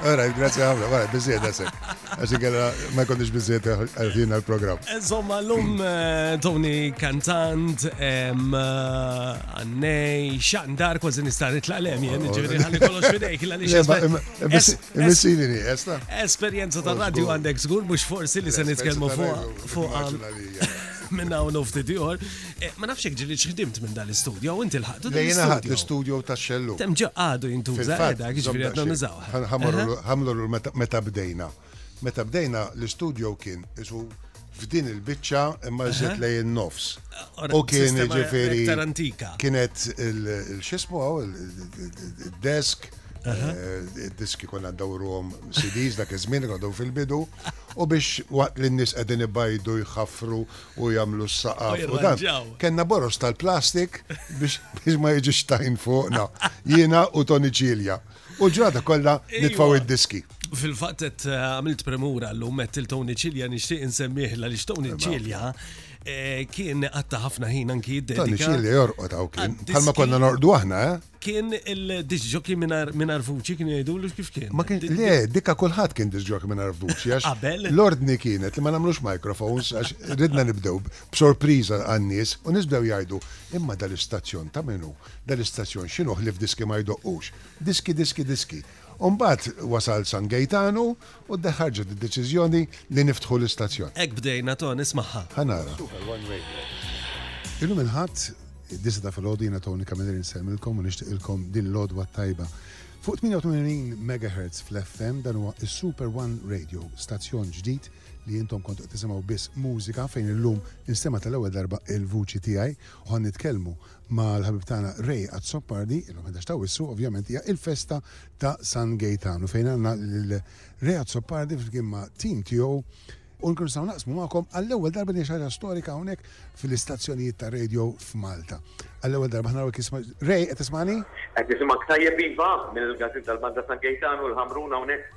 Alright, grazie għamla, għara, bizzed għasek. Għasek għala, ma jkondix bizzed għalħin għal-program. Insomma, l-lum eh, Tony Kantant, eh, Annej, Xandar, kważi nista' nitlaq lem jien, oh, oh. ġifieri ħalli kollox fidejk, la li xesmissini, esta. Esperjenza ta' oh, radio għandek żgur mhux forsi li se nitkellmu fuq minna u nufti diħor. Eh, ma nafx ġili ħdimt minn dan l-istudio, u inti l-ħaqtu. Lejn ħadd l-istudio ta' xellu. Tem ġo għadu jintuża għedha, eh, ġifiri għadna nużaw. Ħamlu meta bdejna. Meta bdejna l-istudio kien isu f'din il-bicċa imma ġet lej il-nofs. U kien ġifiri. Kienet il-xismu għaw, il-desk. Eh, diski konna dawruhom CDs dak iż-żmien għadu fil-bidu u biex waqt li n-nies qegħdin ibajdu jħaffru u jagħmlu s-saqaf u dan, kellna boroż tal-plastik biex ma jiġix tajn fuqna, jiena u Toni Cilia. U l-ġurnata kollha nitfgħu d-diski. Fil-fatt qed eh, għamilt premura llum qed il-Tony Ċilja nixtieq insemmih l Tony Ċilja eh, kien għatta ħafna ħin anki jiddedika. Tony Ċilja jorqod hawn kien. Bħalma konna norqdu aħna, eh? Kien il-disġoki minar vuċi kien jgħidulu kif kien? Ma kien, le, dikka kulħadd kien disġoki minar vuċi għax. Qabel? L-ordni kienet li ma nagħmlux microphones għax ridna nibdew b'sorpriża għan-nies u nies bdew jgħidu, imma dal-istazzjon ta' min hu? Dal-istazzjon x'inhuh li f'diski ma jdoqqux? Diski, diski, diski. U mbagħad wasal San Gejtanu U ddeħ ħarġet id-deċiżjoni li niftħu l-istazzjon. Hekk bdejna Toni smagħha. Ħa nara. Illum il-Ħadd, id-disa ta' filgħodu jiena Toni Camilleri nsellmilkom u nixtieqilkom din l-għodwa t-tajba. Fuq 88 megahertz fl-FM dan huwa is-Super One Radio, stazzjon ġdid li intom kontu qed tisimgħu biss mużika fejn illum instema' tal-ewwel darba il-vuċi tiegħi u ħan nitkellmu mal-ħabib tagħna Ray Azzopardi, illum ħedax ta' wissu ovvjament hija il-festa ta' San Gejtanu fejn għandna lil Ray Azzopardi flimkien ma' tim tiegħu u nkunu nistgħu naqsmu magħkom għall-ewwel darba din xaġa storika hawnhekk fil-istazzjonijiet ta' radio f'Malta. Għall-ewwel darba ħna kisma Ray qed tismani? Qed nisimgħek tajjeb iva mill-Gazin tal-Banda San Gejtanu l-Ħamrun hawnhekk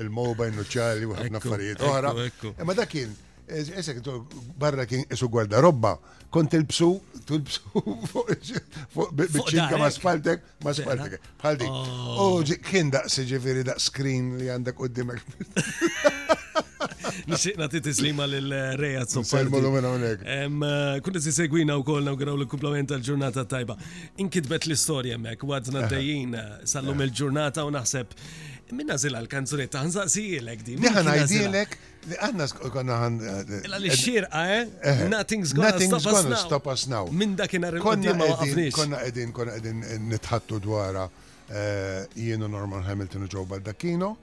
il-moba, il-nuċċali u ħafna affarijiet oħra. Imma dak kien Esek, barra kien isu gwarda robba, kont il-bsu, il-bsu fuq bieċinka ma spaltek, ma spaltek, bħal dik. U oh. oh, kien daqsi ġifiri daq screen li għandek u dimek. Nixtieq nagħti tislima lil eh, Reja Zoppardi. minn hawnhekk. Eh, Kunti se segwina wkoll nawgraw l-kumplament tal-ġurnata tajba. Inkitbet l-istorja hemmhekk għadna dejjin eh, sallum il-ġurnata u naħseb Min għażilha l-kanzunetta? Nsaqsielek di. Diħa ngħidilek li aħna konna ħan. Illa li xirqa, eh? eh nothing's gonna stop us now. Minn dakinhar il-qudiem ma waqafniex. Konna qegħdin konna qegħdin eh, nitħattu dwarha eh, jienu Norman Hamilton u Joe Baldacchino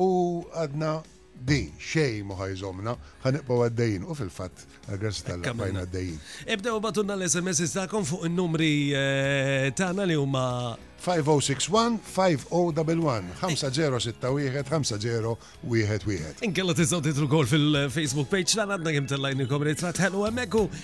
u għadna Din, xejn mhu ħa jżommna, ħa nibqgħu għaddejjin. U fil-fatt, għall-grazzja t'Alla, bqajna għaddejjin. Ibdew ibgħatulna l-SMSs tagħkom fuq in-numri tagħna li huma. 5061 5011, 5061 5011. Inkella tistgħu tidħlu wkoll fil-Facebook page tagħna, għadna kemm tellajnikom ritratt ħelu hemmhekk u.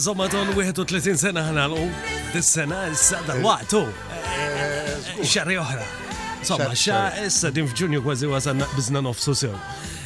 Insomma, tul 31 sena ħnalqu, dis-sena issa da waqtu. Xarri oħra. Insomma, xa issa din f'Ġunju kważi wasanna bizna nofsu sew.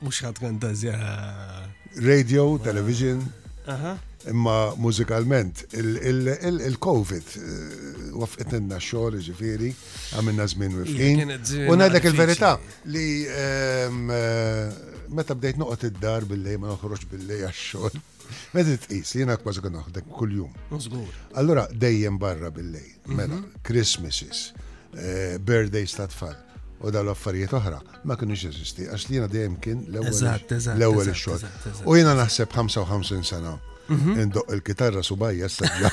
Mhux ħadd kantażja. Radio, television. Aha. Imma mużikalment, il-Covid waffqet inna xogħol ġifieri, għamilna żmien wifqin. U ngħidlek il-verità li ehm, eh, meta bdejt noqgħod id-dar billej ma noħroġ billej għax-xogħol. Meta trid tqis, jiena kważi kien noħdek kuljum. Żgur. Allura dejjem barra bil-lejl, mhm. mela, Christmases, eh, birthdays ta' tfal u dal affarijiet oħra ma kienux jeżisti għax li jiena dejjem kien l-ewwel xogħol. U jiena naħseb 55 sena mhm. indoq il-kitarra subajja s-sajja.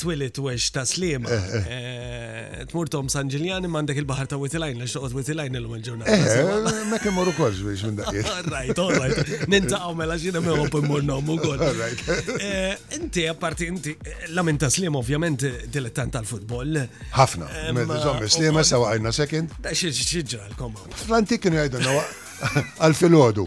twilit u għex ta' slima. Eh, eh. Eh, tmur tom San Ġiljani mandek il-bahar ta' Witilajn, għax toqgħod Witilajn illum il-ġurnata. Ma kemm morru kol biex minn daqqiet. Rajt, rajt. Nintaqgħu mela xina me hopp immur nom ukoll. Inti apparti inti la minn ta' slima ovvjament dilettant tal-futbol. Ħafna. Żommi slima sewa għajna second. Da xi ġralkom. Fl-antik kienu jgħidu għal-filgħodu.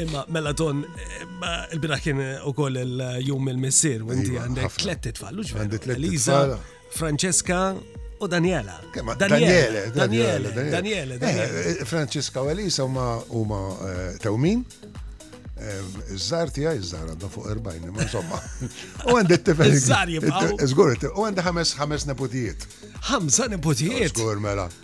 Imma mela ton, il-bira kien u koll il-jum il-missir, u inti iva, għandek tlet titfall, u ġveru. Eliza, Francesca u Daniela. Daniele, Daniele, Daniele. Eh, eh, Francesca u Elisa huma huma eh, tewmin. Iż-żar tiegħi iż-żar għandha fuq 40, ma insomma. U għandi t-tifel. Iż-żar jibqgħu. Żgur, u għandi ħames ħames neputijiet. Ħamsa neputijiet. Żgur mela.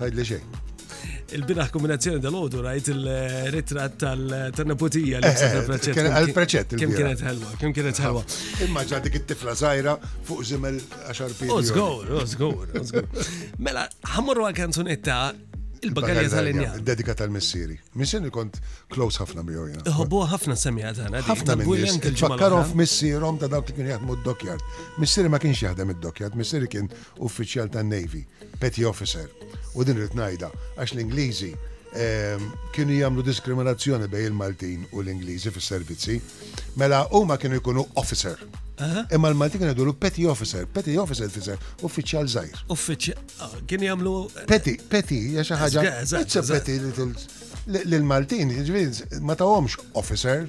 Tajdli xejn. Il-biraħ kombinazzjoni dal-ħodu rajt il-ritrat tal-neputija li eh, eh, preċet. Kien għal-preċet. Kim kienet ħelwa, kim kienet ħelwa. Imma ġa dik it-tifla zaħira fuq zimel 10 pili. Użgur, użgur, użgur. Mela, ħamurru għal kanzunetta il-bagalja tal-inja. Dedika tal-missiri. Missin kont close ħafna mi jojna. Hobbu ħafna semija tagħna. Ħafna minn Fakkarhom f'missierhom ta' dawk li kien jaħdmu d-dokjard. Missiri ma kienx jaħdem id-dokjard, missiri kien uffiċjal tan-Navy, Petty Officer, u din irrid ngħidha għax l-Ingliżi kienu jagħmlu diskriminazzjoni bejn il-Maltin u l-Ingliżi fis-servizzi. Mela huma kienu jkunu officer. Imma l-Maltin kienu jgħidu petty officer, petty officer fisser, uffiċjal żgħir. Uffiċjal, ah, kien jagħmlu. Eh, petty, petty, hija xi ħaġa. It's a petty little. L-Maltin, jiġifieri, ma tawhomx officer.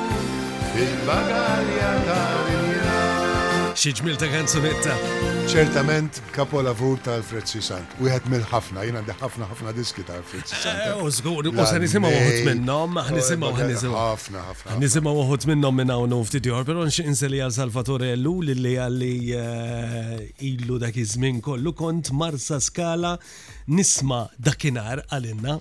fil-bagalja tal-injam. Xi ġmiel ta' kanzunetta! Ċertament kapolavur ta' Alfred C. Sant. Wieħed mill-ħafna, jien għandi ħafna ħafna diski ta' Alfred C. Sant. Eh, U żgur, u se nisimgħu uħud minnhom, ħa nisimgħu ħa nisimgħu. Ħafna, ħafna. Nisimgħu uħud minnhom minn hawn u ftit ieħor, però nixtieq inselli għal Salvatore Ellul li għalli eh, ilu dak iż-żmien kollu kont Marsa Skala nisma dakinhar għalinna.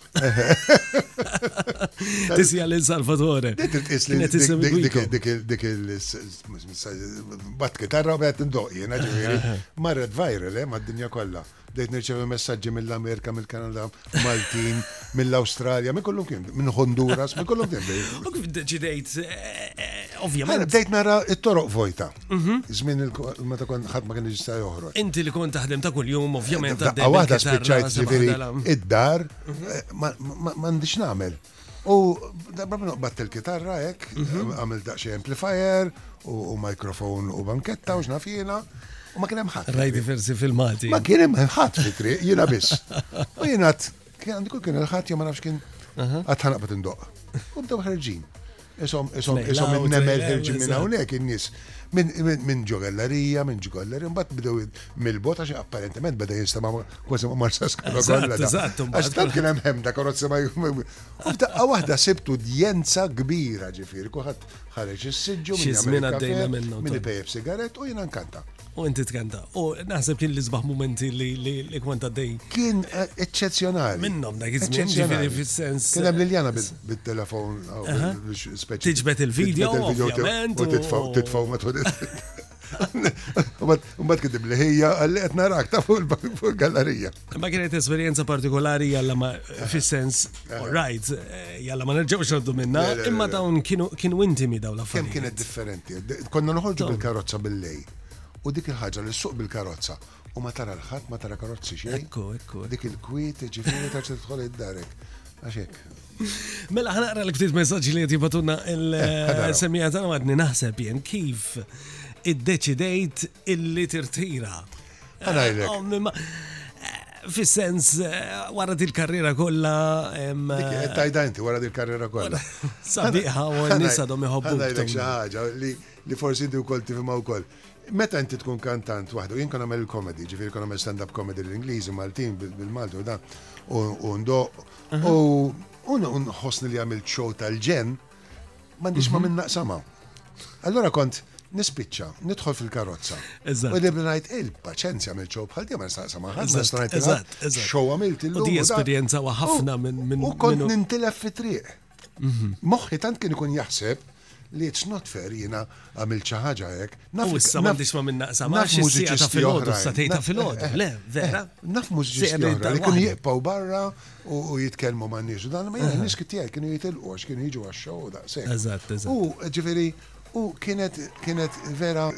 Tisja l Salvatore. Dik il-bat kitarra u bħet ndoq jena ġiviri. Marret viral, eh, ma d-dinja kolla. Dejt nirċevi messagġi mill-Amerika, mill-Kanada, Maltin, mill-Australia, minn kollum kien, minn Honduras, minn kollum kien. U kif deċidejt, eh, eh, ovvijament. Dejt nara it-toroq vojta. Mhm. Żmien meta kont ħadd ma kien jista' joħroġ. Inti li kont taħdem ta' kuljum, ovvjament. Daqqa waħda spiċċajt ġifieri id-dar mhm. eh, ma għandix nagħmel. U darba noqbad il-kitarra hekk, mhm. għamil daqsxejn amplifier u mikrofon u banketta u x'nafina. U ma kien hemm ħadd. Raj diversi filmati. Ma kien hemm ħadd fi triq, jiena biss. U jiena Kien għandi kull kien il-ħadd jew ma nafx kien qatt ħanaqbad indoq. U bdew ħerġin. Isom, isom, isom il-nemel ħerġin minn hawnhekk in-nies. Minn ġogellarija, minn ġogellarija, mbagħad bdew mill-bot għax apparentement beda jinstema' kważi ma marsa skala kollha. Għax tant kien hemm ħemda karozza ma U f'daqqa waħda sibtu djenza kbira ġifieri, kulħadd ħareġ is-siġġu minn żmien għaddejna minnu. Minn ipejjeb sigarett u jiena nkanta. U inti tkenta. U naħseb kien l-isbaħ momenti li li kont għaddej. Kien eh, eċċezzjonali. Minnhom dak iż-żmien ġifieri fis-sens. Kien hemm Liljana bit-telefon speċi. Tiġbed il-video ovvjament. U titfaw titfaw ma tħodis. Mbagħad kitib li ħija għalli qed narak ta' fuq il-gallerija. Ma kienet esperjenza partikolari jalla ma fis-sens, right, eh, jalla ma nerġgħux għaddu minna, imma dawn kienu intimi dawn la Kemm kienet differenti. Konna noħorġu bil-karozza bil-lej. U dik il-ħaġa li suq bil-karozza u ma tara l-ħadd ma tara karozzi xejn. Ekku, ekku. Dik il-kwiet ġifieri ta' tidħol id-darek. Għaxek. Mela ħanaqra l-ftit messaġġi li qed jibatuna l-semija eh, tagħna għadni naħseb jien kif iddeċidejt illi tirtira. Għanajlek. Eh, fis-sens, eh, wara dil-karriera kollha. Eh, tajda inti wara dil-karriera kollha. Sabiħa u nisa dom iħobbu. Għanajlek xi ħaġa li forsi di wkoll tifhimha wkoll. Meta inti tkun kantant waħdu, jien kon għamel komedi, ġifieri kon għamel stand-up komedi l-Ingliżi, Maltin, bil-Malti u dan, u ndoq, u nħossni li għamilt show tal-ġen, mm M'għandix ma mhm. minn naqsama. Allora kont nispiċċa, nidħol fil-karozza. U li bnajt il-paċenzja mill ċob bħal dima nistaqsa maħad, nistaqsa eżatt, eżatt. Xow għamilt il-lum. Di esperienza ħafna minn. U kont nintilef fi triq. Mhm. Moħħi tant kien ikun jaħseb li it's not fair jina għamilt xi ħaġa hekk. U issa m'għandix ma minn naqsa ma nafx is-sieqa ta' filgħodu sa tgħid ta' filgħodu. Le, vera. Naf mużiċisti oħra li kienu jibqgħu barra u jitkellmu ma' nies u dan ma jien nies kittiegħi kienu jitilqu għax kienu jiġu għax-xogħol daqshekk. Eżatt, eżatt. U ġifieri u kienet vera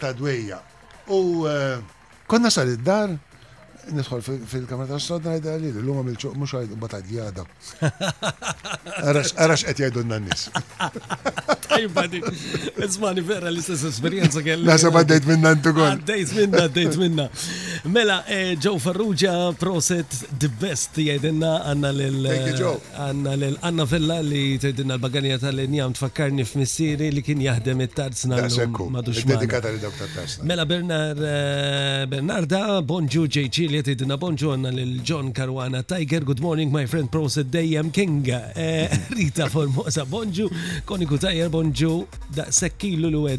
ta' dwejja. U Kont nasal id-dar, nidħol fil-kamra ta' sod ngħidha li l-lum għamil ċuq mhux għajdu mbagħad għadli għadha. Arax qed jgħidu n-nies. Tajba di. Ismani vera l-istess esperjenza kelli. Nasab għaddejt minna intu kol. Għaddejt minna, għaddejt minna. Mela, eh, Joe Farrugia, proset the best jgħidilna għandna lil. Thank you, Joe. Għandna lil Anna Vella li tgħidilna l-baganija tal-injam tfakkarni f'missieri li kien jaħdem it-tarzna llum m'għadux magħna. Mela Bernarda Bonġu JG li qed tgħidilna Bonġu għandna lil John Caruana Tiger good morning my friend proset dejjem king Rita Formosa Bonġu koniku tajjeb Bonġu daqshekk ilu li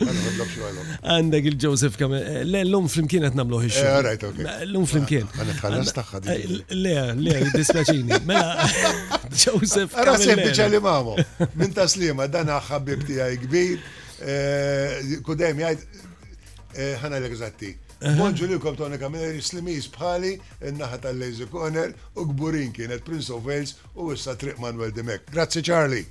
Għandek il-Joseph Kamel. Eh, le, l-lum flimkien għet namlu ħiċu. Eh, right, ok. Eh, l-lum flimkien. Għanna tħallas taħħa di. Le, le, dispjaċini. Mela, Joseph Kamel. Għara sempliċa li mamu. Min taslima, dan ħabib tijaj kbir. Kudem jgħid, ħana l-egzatti. Bonġu li kom toni kamilleri slimis bħali n-naħa tal-Lazy Corner u gburin kienet Prince of Wales U issa triq Manuel Dimek. Grazzi Charlie.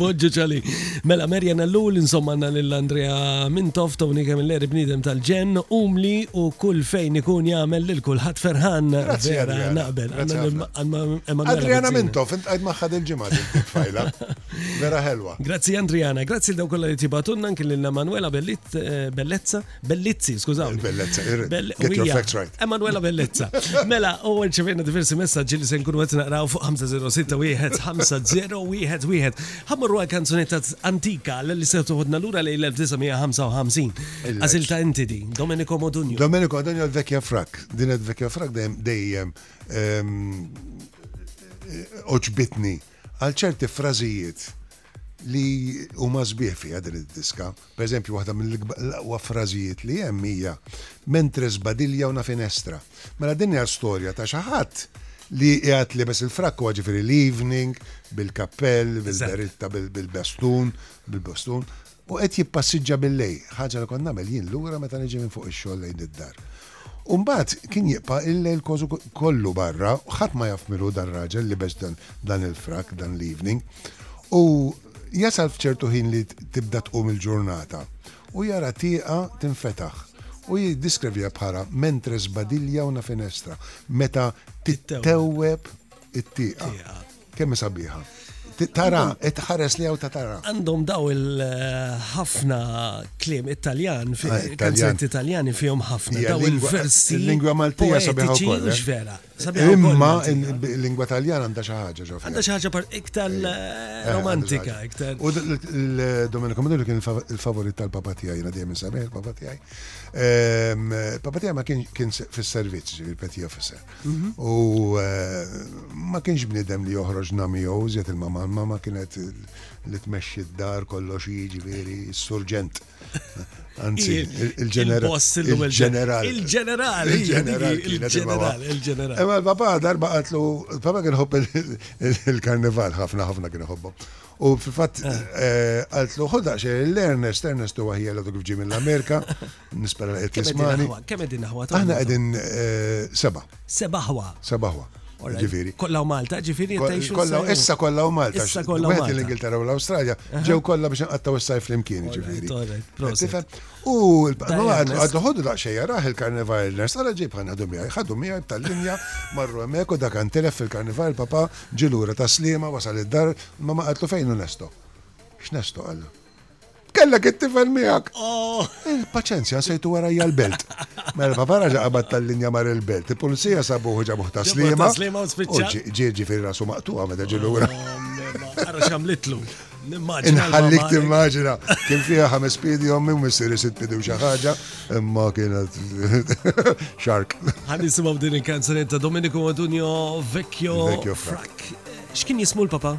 Boġġu Charlie. Mela Merja Nallu l insomma għanna l-Andrea Mintof, Tony Camilleri bnidem tal-ġen, umli u kull fejn ikun jagħmel lil kulħadd ferħan. Grazzi Adriana. Adriana Mintof, int qajt maħħad il-ġimgħa tfajla. Vera ħelwa. Grazzi Andriana, grazzi l-daw kollha li tibatunna anki lil Manuela eh, Bellezza. Bellizzi, skużawni. Bellezza, Emanuela Bellezza. Mela, u ċifirna diversi messagġi li se nkunu għet naqraw fuq 506-1-501-1. Ħammurru għal kanzunetta antika li se tuħodna l-ura li 1955. Għazil ta' inti di, Domenico Modugno. Domenico Modugno l-vekja frak. Din l-vekja frak dejjem dejjem ehm, oġbitni għal ċerti frażijiet li huma sbieħ fiha din id-diska. Pereżempju, waħda mill-aqwa frażijiet li hemm hija mentre sbadilja una finestra. Mela din hija storja ta' xi ħadd li qiegħed libes il-frakk huwa ġifieri l-evening, bil-kappell, bil-beritta, bil-bastun, bil-bastun, U qed jippassiġġa bil-lejl, ħaġa li kont nagħmel jien lura meta niġi minn fuq ix-xogħol lejn id-dar. U mbagħad kien jibqa' il-lejl kważu kollu barra, ħadd ma jaf min hu dan raġel libes dan il-frak dan l-evening. U jasal f'ċertu ħin li tibda tqum il-ġurnata u jara tieqa tinfetaħ u jiddiskrevija bħala mentre sbadilja una finestra, meta tittewweb it-tieqa. Kemm sabiħa. Tara, tħares li għaw ta' tara. Għandhom daw il-ħafna klim italjan, ah, kanzent italjani fihom ħafna. Daw il-versi. Il-lingwa maltija sabiħa wkoll. Eh? vera. Imma il-lingwa taljan għandha xi ħaġa ġo. Għandha xi ħaġa iktar eh, eh, romantika, iktar. U Domenico Maduro kien il-favorit tal-papa tiegħi, jiena dejjem sabiħ il-papa tiegħi. Ehm, papa tiegħi ma kien fis-servizz, ġifieri pet jofficer. Mhm. U eh, ma kienx bnidem li joħroġ namijo, zjed il-mamma, mamma kienet li tmexxi d-dar kollox jiġifieri s-surġent. Anzi, il-ġeneral. Il-ġeneral. Il-ġeneral. Il-ġeneral. Il-ġeneral. Imma l-papa darba għatlu, l-papa kien ħobb il-karnival, ħafna ħafna kien ħobbu. U fil-fatt eh. Eh, għatlu ħodda xe l-Ernest, Ernest u għahija l-għadu kif ġi mill-Amerika, Nispera li qed tismani. Kemm qegħdin aħwa? Aħna qegħdin eh, seba'. Seba' aħwa. Seba' aħwa. Ġifieri. Kollha u Malta, ġifieri tgħixu. Kollha issa kollha u Malta. Issa kollha u Malta. l-Ingilterra u l-Awstralja ġew kollha biex inqattaw is-sajf flimkien, ġifieri. U għaddu ħodu daqsxejn jaraħ il-Karnival Ernest, għala ġib ħana ħadu miegħi, ħadu miegħi tal-linja marru hemmhekk u dak antilef fil-Karnival papa ġilura ta' slima wasal id-dar ma ma qatlu fejn u nesto. X'nesto għallu? Kellek it-tifel miegħek. Oh. Il-paċenzja sejtu warajja l-belt. Mela Bavara ġaqabad tal-linja mar il-belt. Il-pulizija sabuħu ġabuħ ta' slima. Ġieġi fil rasu maqtuha meta ġilura. Għarra xamlitlu. Inħallik timmaġina, kien fiha ħames pidi ommi u missiri sit pidi u xaħġa, imma kienet xark. Għan nisimaw din il-kanzunetta Domenico Antonio Vecchio Frak. X'kien jismu l-papa?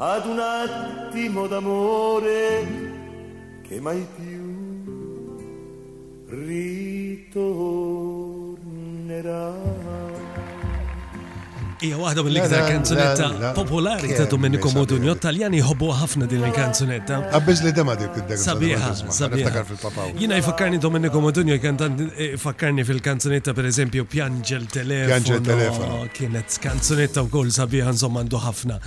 Ad un attimo d'amore che mai più ritornerà. Ija waħda mill-iktar kanzunetta popolari ta' Domenico Modugno, Taljani jħobbu ħafna din il-kanzunetta. Għabbiż li dema dik id-dek. Sabiħa, sabiħa. Jina jfakkarni Domenico Modugno, jkantant jfakkarni fil-kanzunetta per eżempju Pjangel Telefono. Pjangel Telefono. Kienet kanzunetta u kol sabiħa, insomma, għandu ħafna.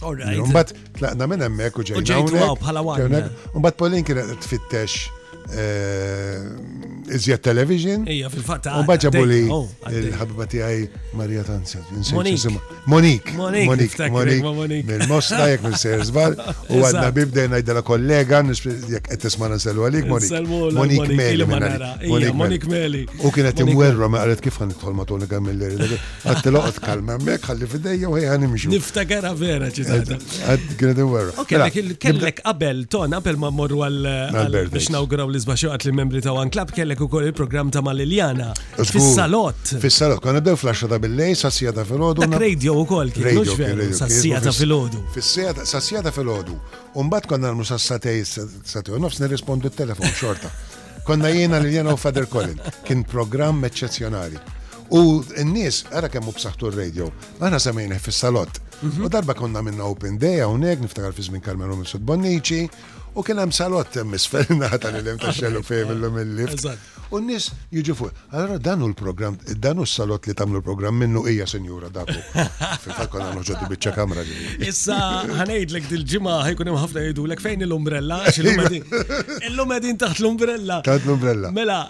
Mbagħad tlaqna minn hemmhekk u ġejna. Ġejtu bħala waħda. Mbagħad Pauline kienet tfittex eh, iżjed television. Ija, fil-fatt. U bħad ġabu li oh, l-ħabba tiegħi Marija Tanzet. Monique. Monique. Monique. Monique. Mill-Mosta, jek minn Sejers Bar. U għadna bibda jnajdela kollega, jek qed tisma' nsellu għalik, Monique. Monique Meli. Monique Meli. U kienet imwerra ma qalet kif ħan nidħol ma' Tony Camilleri. Għatti loqt kalma mek, għalli fidejja u ħejja nimxu. Niftakara vera ċitata. Għad għed vera. Ok, mela, kellek qabel, ton, qabel ma morru għal biex nawgraw li zbaxu għat li membri ta' One Club, kellek u koll il-program ta' Maliljana. Fis-salot. Fis-salot, konna dew flasġa ta' billej, sassija ta' fil-ħodu. Dak radio u koll, kienu ġveru, sassija ta' fil-ħodu. Sassija ta' fil-ħodu. Umbat konna għalmu sassatej, sassatej, nofs nirrispondu t-telefon xorta. Konna jiena li jena u Father Colin. Kien program eccezjonali. U n-nies, ara kemm hu b'saħħtu r-radio, aħna semmejnih fis-salott. U darba konna minna open day hawnhekk niftakar fi żmien Carmelo Missut Bonnici, u kien hemm salott hemm isfel naħa tal-ilem ta' xellu fejn illum il-lift. U n-nies jiġu fuq. Allora dan hu l-programm, dan hu s-salott li tagħmlu l-programm minnu hija sinjura dak. Fil-fatt konna nħoġġu di biċċa kamra ġieli. Issa ħanejdlek dil-ġimgħa ħajkun hemm ħafna jgħidulek fejn l-umbrella, għax illum qegħdin- illum qegħdin taħt l-umbrella. Taħt l-umbrella. Mela,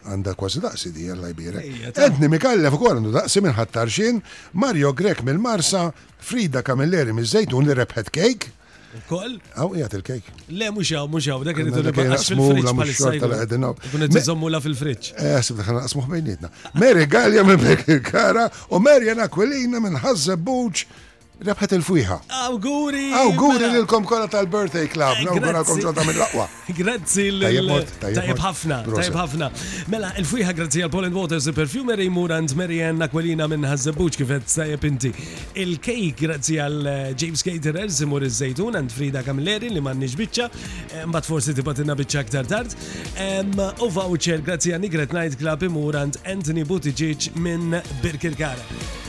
Għandha kważi daqsi di, Alla jbierek. Anthony Micallef ukoll għandu daqsi minn Ħat-Tarxien, Mario Grech mill-Marsa, Frida Camilleri miż-Żejtun li rebħet kejk. Ukoll? Hawn qiegħed il-kejk. Le mhux hawn, mhux hawn, dak irid nibgħax fil-friġġ bħalissa jkun. Ikun qed iżommula fil-friġġ. Eh, sib daħħal naqsmuh bejnietna. Mary Gallia minn Bekirkara u Marian Aquilina minn Ħażżebbuġ Rebħet il-fwieħa. Awguri! Awguri mela. lilkom kollha tal-Birthday Club. Nawguralkom ġodda mill-aqwa. Grazzi l Tajjeb ħafna, tajjeb ħafna. Mela, il-fwieħa grazzi għal Poland Waters Perfumery Murant Mary Ann Aquilina minn Ħażebbuċ kifet tajjeb inti. Il-kejk grazzi għal eh, James Caterer Simur iż-Żejtun għand Frida Kamilleri li m'għandniex biċċa, eh, mbagħad forsi tibatina biċċa aktar tard. U voucher grazzi għal Nigret Night Club imur għand Anthony Buttigieg minn Birkirkara.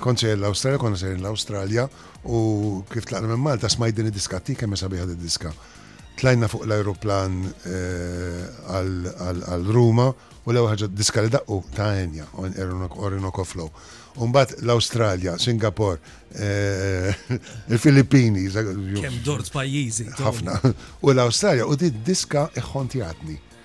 Kont sejr l-Awstralja, konna sejrin l-Awstralja u kif tlaqna minn Malta smajt din id-diskatti kemm sabiħa id-diska. Tlajna fuq l-aeroplan eh, għal Ruma u l-ewwel ħaġa diska li daqqu ta' Enja, Orinoco Flow. Umbat l-Australja, Singapore, eh, il-Filippini. Kem dort pajjiżi. Ħafna. U l-Australja u di diska iħontjatni.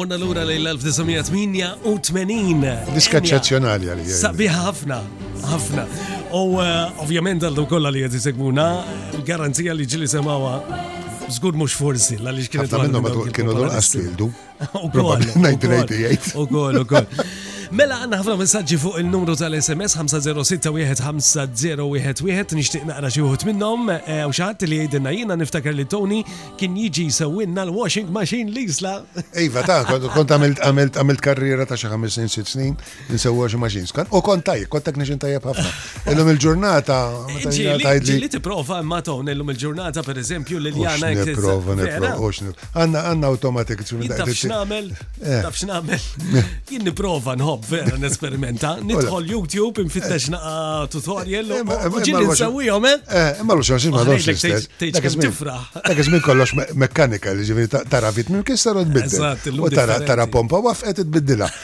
Morna lura lejn l-1988. Diska eċċezzjonali għalija. Sabiħa ħafna, ħafna. U eh, ovvjament għal kollha li qed isegwuna, garanzija li ġili semawa Zgur mux forsi, la li xkien. Għafna minnu ma kienu dun għastwildu. U kol. U kol, u kol. Mela għanna ħafna messagġi fuq il-numru tal-SMS 506150111 nixtieq naqra xi wħud minnhom eh, u xaħat li jgħidilna jiena niftakar li Tony kien jiġi sewinna l-washing machine l-isla. Iva ta' kont għamilt għamilt għamilt karriera ta' xi ħames snin sitt snin. Nsewwa xi maċin skan. U kont tajjeb, kont technician tajjeb ħafna. Illum il-ġurnata. Ġili tipprova imma ton illum il-ġurnata per eżempju li jana jkun. Nipprova, nipprova. Għanna għanna automatik. Taf x'namel? Eh. Taf x'namel? Jien nipprova nħobb vera nesperimenta. Nidħol YouTube infittex eh. naqa tutorial. Eh, ġili nsewwihom, eh? Imma l-xan xi ma donx. Tgħid tifraħ. Dak iż-żmien kollox mekkanika li ġifieri tara fit minn kissa tbiddel. U tara pompa wafqet tbiddilha.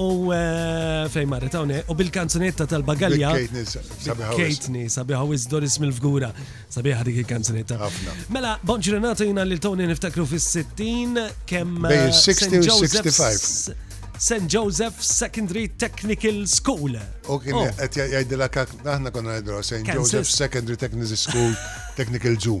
U eh, fejn marret hawnhekk, u bil-kanzunetta tal-bagalja. Kejtni sabiħa. Kejtni sabiħa u Doris mill-fgura. Sabiħa dik il-kanzunetta. Mela, Bon Ġurnata jina lil Tony niftakru fis-60 kemm. Bej 60 eh, u 65. St. Joseph Secondary Technical School. U kien oh. qed jgħidilha aħna konna ngħidilha St. Joseph Secondary Technical School Technical Zoo.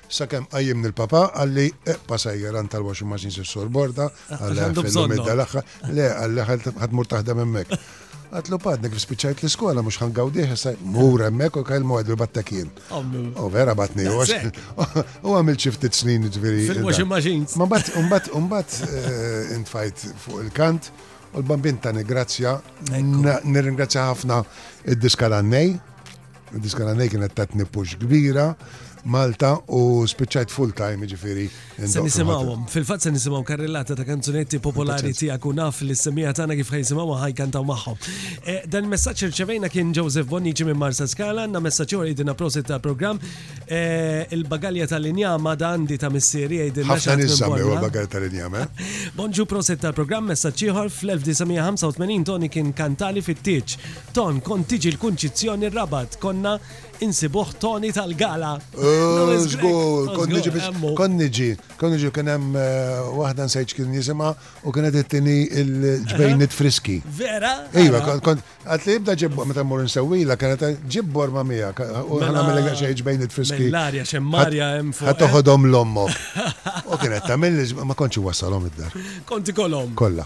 Sakemm qajjimni l-Papà qalli, Eqpa' sejjer għand tal-washing machines is-Sur Borda, qalli f'Illum id dal-aħħar. Le, qalli, ħa tmur taħdem hemmhekk. Għedtlu, Patri, kif spiċċajt l-iskola mhux ħa ngawdih issa. Mur hemmhekk u kelmu għedlu battek jien. U vera batni u u għamilt xi ftit snin ġifieri. Fil-washing machines. Ma mbagħad mbagħad mbagħad eh, intfajt fuq il-kant u l-bambin tani grazzja. Nirringrazzja ħafna id-diska l-għannej Diskana nej kienet tatni pux kbira Malta u spiċċajt full time ġifiri. Se nisimawhom, fil-fatt se nisimgħu karrellata ta' kanzunetti popolari tiegħek u naf li s-semija tagħna kif ħajsimgħu ħaj kantaw magħhom. E, dan il-messaġġ irċevejna kien Joseph Bonnici minn Marsa Skala, għandna messaġġ ieħor jidina prosit tal-programm. E, il-bagalja tal-injama da għandi ta' missieri jgħidilna. Ħafna niżżammi u l-bagalja tal-injama. Eh? Bonġu prosit tal-programm messaġġ ieħor fl-1985 Tony kien kantali fit-tieġ Ton, kont tiġi l-Kunċizzjoni r-Rabat, konna insibuh Toni tal-Gala. Żgur, kont niġi biex. Kont niġi, kont niġi kien hemm eh, waħda nsejt kien jisimha u kienet ittini il-ġbejnit friski. Vera? Iva, kont għad li jibda ġibbor meta mmur nsewwila kienet ġibbor ma mija u mela- ħana mill xejn ġbejnit friski. L-arja xemmarja hemm fuq. Ħadd toħodhom l-ommok. U kienet tagħmel ma kontx wassalhom id-dar. Konti kolom. Kolla.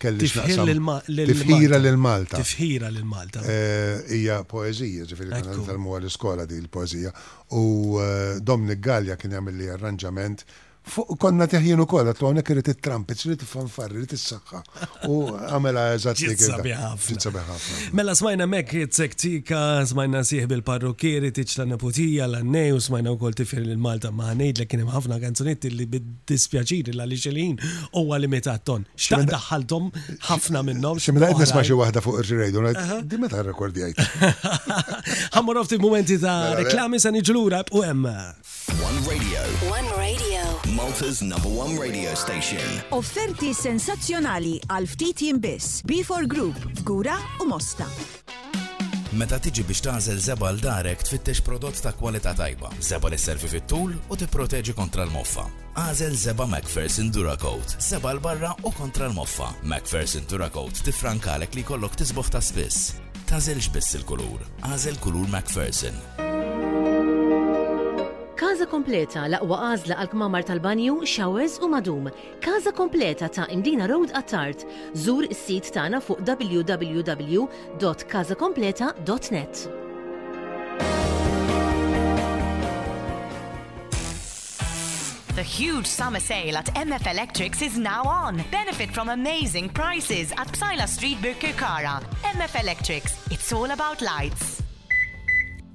Kelli x'naqsam. Tifħira lil Malta. Tifħira lil Malta. Hija poeżija, ġifieri konna nitgħallmuha l-iskola din il-poeżija. U Dominic Gallia kien jagħmilli arranġament fuq konna teh jien ukoll għedtlu hawnhekk irid it-trumpets, irid il-fanfarri, irid is-saħħa. U għamilha eżatt kif. Ġiet sabiħa ħafna. Ġiet sabiħa ħafna. Mela smajna hemmhekk Zek Tika, smajna Sieħbi l-Parrukkieri, Titx' tan-Neputija, L-Għannej u smajna wkoll Tifħir lil Malta. Ma ħa ngħidlek kien hemm ħafna kanzunetti li dispjaċini għaliex il-ħin huwa limitat ton. Xtaq daħħalthom ħafna minnhom. Ximla qed nisma' xi waħda fuq ir-radio ngħid di meta rrekordjajt. Ħammur ftit momenti ta' mela, mela. reklami se niġu lura u hemm. One Radio. One Radio. Malta's number one radio station. Offerti sensazzjonali għal ftit jien biss. B4 Group, Gura u Mosta. Meta tiġi biex tagħżel żebgħa għal darek tfittex prodott ta' kwalità tajba, żebgħa li sservi fit-tul u tipproteġi kontra l-moffa. Agħżel żebgħa MacPherson DuraCoat, żebgħa 'l barra u kontra l-moffa. MacPherson DuraCoat tiffrankalek li jkollok tisbogħ ta' spiss. Tagħżilx biss il-kulur, agħżel kulur MacPherson. Casa Completa, l-aqwa għażla għall-kmamar tal-banju, showers u madum. Każa kompleta ta' Indina Road Attard, Żur is-sit tagħna fuq www.casakompleta.net. The huge summer sale at MF Electrics is now on. Benefit from amazing prices at Psaila Street, Birkirkara. MF Electrics, it's all about lights.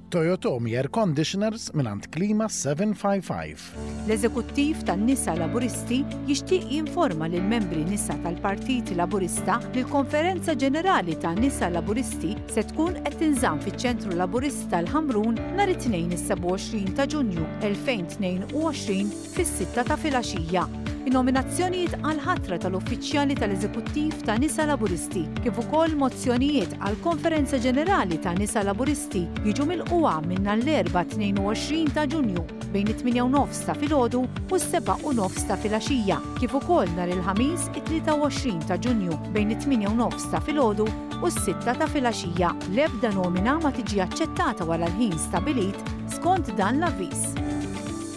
Toyotomi Air Conditioners mingħand Klima 755. L-Eżekuttiv tan-Nisa Laburisti jixtieq jinforma lil membri nisa tal-Partit Laburista li l-Konferenza Ġenerali ta' Nisa Laburisti se tkun qed tinżamm fiċ-Ċentru Laburista l-Ħamrun nhar it-Tnejn is-27 ta' Ġunju 2022 fis-sitta ta' filgħaxija, in-nominazzjonijiet għall-ħatra tal-uffiċjali tal-Eżekuttiv ta' Nisa Laburisti kif ukoll mozzjonijiet għall-Konferenza Ġenerali ta' Nisa Laburisti jiġu milqugħa minn nhar l-Erbgħa 22 ta' Ġunju bejn it-tmienja u nofs ta' filgħodu u s-sebgħa u nofs ta' filgħaxija kif ukoll nhar il-Ħamis it-23 ta' Ġunju bejn it-tmienja u nofs ta' filgħodu u s-sitta ta' filgħaxija. L-ebda nomina ma tiġi aċċettata wara l-ħin stabbilit skont dan l-avviż.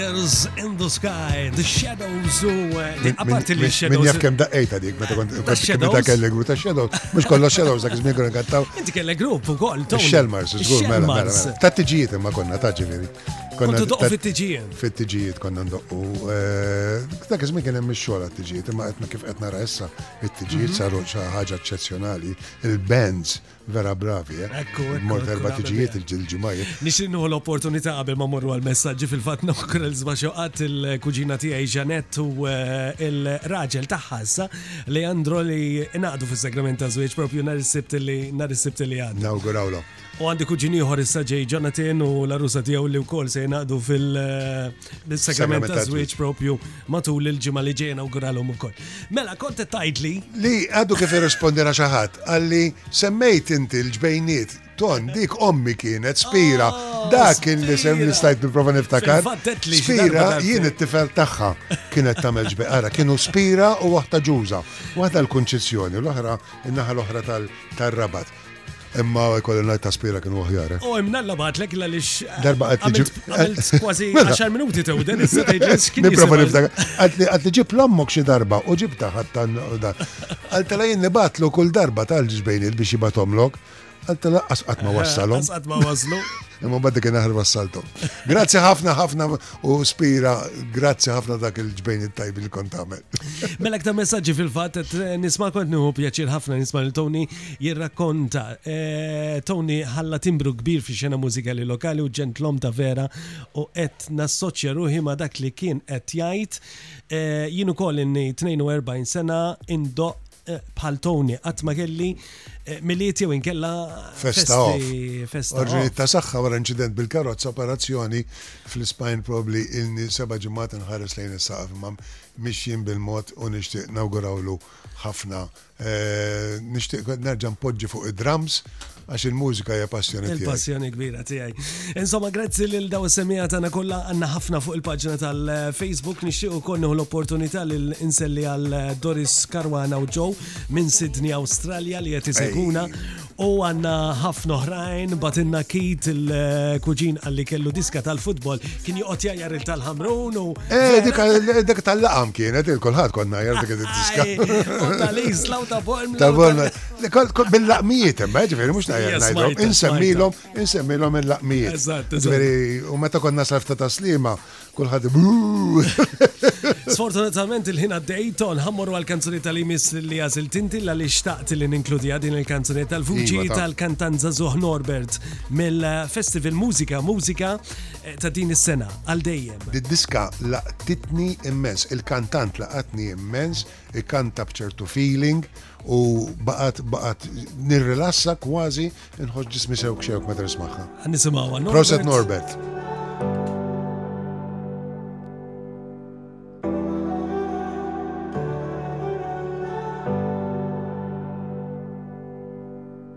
Riders in the Sky, The Shadows u eh, apparti li Shadows. Min jaf kem daqqejta dik, meta kont meta kelli grupp ta' Shadows, mux kollo Shadows, dak iżmin konna kantaw. Inti kelli grupp u koll, Tom. Shellmars, zgur, mela, mela, mela. Ta' tiġijiet imma konna, ta' ġiviri. Konna Kontu doqqu fit-tiġijiet. Fit-tiġijiet konna ndoqqu. Eh, dak iż-żmien kien hemm ix-xogħol għat-tiġijiet, imma qed kif qed nara issa it-tiġijiet mhm. saru xi ħaġa eċċezzjonali. Il-bands vera bravi, eh? Ekku, Mort erba' tiġijiet il-ġimgħijiet. Nixtieq nieħu l-opportunità qabel ma morru għall-messaġġi fil-fatt nokkur il-żba xoqat il-kuġina tiegħi Janet u eh, il-raġel tagħha issa li għandru li naqdu fis-sagrament ta' żwieġ propju nhar is-sibt li nhar is-sibt li għandu. Nawgurawlhom. U għandi kuġin ieħor issa ġej Jonathan u l-arusa tiegħu li wkoll se jingħaqdu fil-sagrament eh, ta' żwieġ propju matul il-ġimgħa li ġejna u guralhom ukoll. Mela kont qed tgħidli li għadu kif irrispondina xi ħadd għalli semmejt inti l-ġbejniet ton dik ommi kienet spira ah, dak li sem li stajt nipprova niftakar spira jien it-tifel tagħha kienet tagħmel ġbej ara kienu spira u waħda ġuża waħda l-kunċizzjoni l-oħra in-naħa l-oħra tal-rabat Imma jkolli ngħid ta' spira kienu aħjar. U eh? oh, hemm nalla bagħatlek la lix. Eh, Darba qed tiġi. Għamilt kważi 10 minuti tew dan issa tgħidx. Nipprova niftak. Qed li ġib l-ammok xi darba u ġibta ħatta dan. Għaltela jien nibatlu kull darba tal-ġbejn biex jibatomlok. Għaltela asqat ma eh, wassalhom. Asqat ma waslu. Imma baddi kien aħar wassaltom. Grazzi ħafna ħafna u spira, grazzi ħafna dak il-ġbejn it-tajb li kont tagħmel. Mela ta' messaġġi fil-fatt qed nisma' kont nieħu pjaċir ħafna nisma' lil Tony Jirrakkonta, Tony ħalla timbru kbir fix-xena mużikali lokali u ġentlom ta' vera u qed nassoċċja ruħi ma' dak li kien qed jgħid. Jien ukoll inni 42 sena indoqq bħal Tony qatt ma kelli milied jew inkella festa off. Orġiniet ta' saħħa wara inċident bil-karozza operazzjoni fl-ispine probably ilni seba' ġimgħat inħares lejn is-saqaf imma mixjin bil-mod u nixtieq nawgurawlu ħafna Nixtieq nerġa' npoġġi fuq id-drums għax il-mużika hija passjoni tiegħi. Il-passjoni kbira tiegħi. Insomma, grazzi lil daw is-semija tagħna kollha għandna ħafna fuq il-paġna tal-Facebook nixtieq ukoll nieħu l-opportunità lil inselli għal Doris Karwana u Joe minn Sydney Awstralja li qed iseguna U għanna ħafna oħrajn, batinna kit il-kuġin għalli kellu diska tal-futbol, kien joqgħod jajjar il tal-ħamrun u. Eh, dik tal-laqam kienet il-kulħadd konna jajjar dik id-diska. Tal-is, law ta' born. Ta' born. Bil-laqmijiet imma, ġifieri mhux tajjar ngħidhom, insemmilhom, insemmilhom il-laqmijiet. Ġifieri, u meta konna sarfta ta' slima, Kulħadd Sfortunatament il-ħin għaddej, ton ħammorru għal kanzunetta li miss li għażil tinti la li xtaqt li ninkludiha din il-kanzunetta l-vuċi iva, tal-kantant Zazuh Norbert mill-Festival Mużika Mużika eh, ta' din is-sena għal dejjem. Did-diska laqtitni immens, il-kantant laqatni immens, ikanta bċertu feeling, u baqat baqat nirrilassa kważi nħoss ġismi sew xewk meta nismaħħa. Nisimgħu Proset Norbert.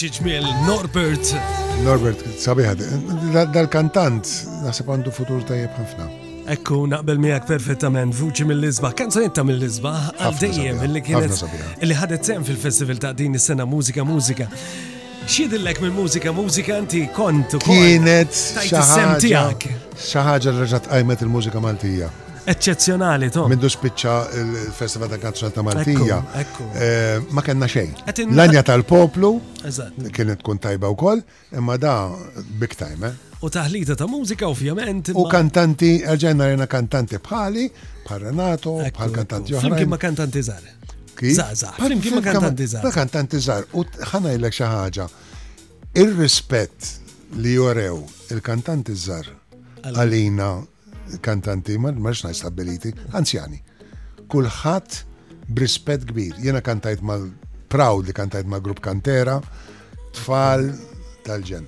Xiġmiel Norbert. Norbert, sabiħad, dal-kantant nasib għandu futur tajjeb ħafna. Ekku, naqbel miegħek perfettament, vuċi mill-izba, kanzunetta mill-izba, għal dejjem li kienet li ħadet sem fil-festival ta' din is-sena mużika mużika. Xidillek minn mużika mużika inti kont kienet xaħġa xaħġa l-reġat għajmet il-mużika Maltija. Eċċezzjonali, to. Mindu spiċċa il-Festival ta' Kanzuna ta' Maltija. Eh, ma kellna xejn. L-anja tal-poplu kienet tkun tajba wkoll, imma da big time, eh? U taħlita ta' mużika ovvjament. U kantanti, erġajna rena kantanti bħali, bħal Renato, bħal kantanti oħra. Flimkien ma' kantanti żgħar. Zaza. Flimkien ma' kantanti żgħar. Ma' kantanti żgħar. U ħanajlek xi ħaġa. Ir-rispett li jorew il-kantanti żgħar għalina kantanti, ma rridx ngħid stabbiliti, anzjani. Kulħadd b'rispett kbir. Jiena kantajt mal proud li kantajt mal grupp Kantera, tfal tal-ġen.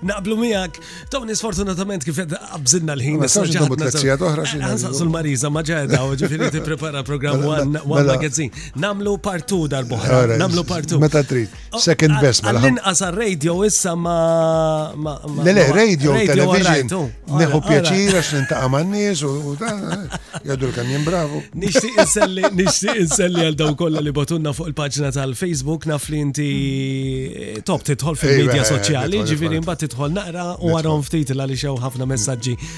Naqblu miegħek, Tony sfortunatament kif qed qabżilna l-ħin. Ma sarx nagħmlu tlezzija toħra xi. Nsaqsu l-Marisa ma ġeda u ġifieri tipprepara programm one mela- magazine. Namlu partu darb'oħra. Namlu partu. Meta trid. Second best mela. Għall-inqas għal-radio issa ma. Le, le, radio, television. Oh, Neħu pjaċir għax nintaqa ma' n-nies u dan. Eh, jaddu l-kamjen bravu. Nixtieq inselli, nixtieq inselli għal daw kollha li botunna fuq il-paġna tal-Facebook naf li inti eh, top titħol fil-medja eh, soċjali, ġifieri mbagħad titħol naqra u għarhom ftit għaliex hawn ħafna messaġġi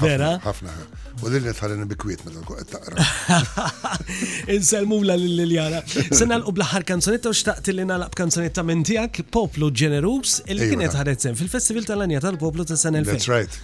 Vera? Ħafna. U li nitħallin bikwiet meta tkun qed taqra. Insellmula lil Liljana. Se nagħlqu bl-aħħar kanzunetta u xtaqt li nagħlaq b'kanzunetta minn tiegħek Poplu Ġenerus li kienet ħadet sen fil-Festival tal-Anja tal-Poplu ta' sena 2000. That's right.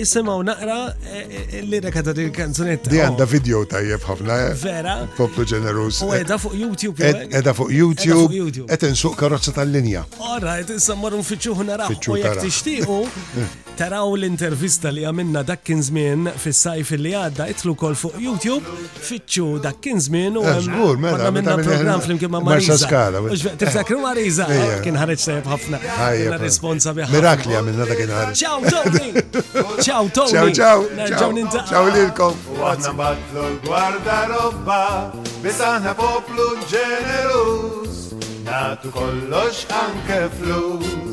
Isimgħu naqra eh, eh, li rekata din kanzunetta. Di għandha oh. video tajjeb ħafna. Eh? Vera? Poplu Ġenerus. U edha fuq YouTube. Edha fuq YouTube. Qed insuq karozza tal-linja. All right, issa marru nfittxuħu naraw. Jekk tixtiequ Taraw l-intervista li għamilna dak kien żmien fis-sajf li għadda idħlu wkoll fuq YouTube, fittxu dak kien żmien u eh, żgur, mela minna programm flimkien ma' Marisa Skala. Tiftakru Marisa? Eh, kien ħareġ tajjeb ħafna. Ħajja responsa biha. Mirakli għamilna dak kien ħareġ. Ciao Tony! Ciao Tony! Ciao ciao! Nerġgħu ninta. Ciao lilkom. Waħna batlu l-gwarda robba, bis aħna poplu ġeneruż, natu kollox anke flus.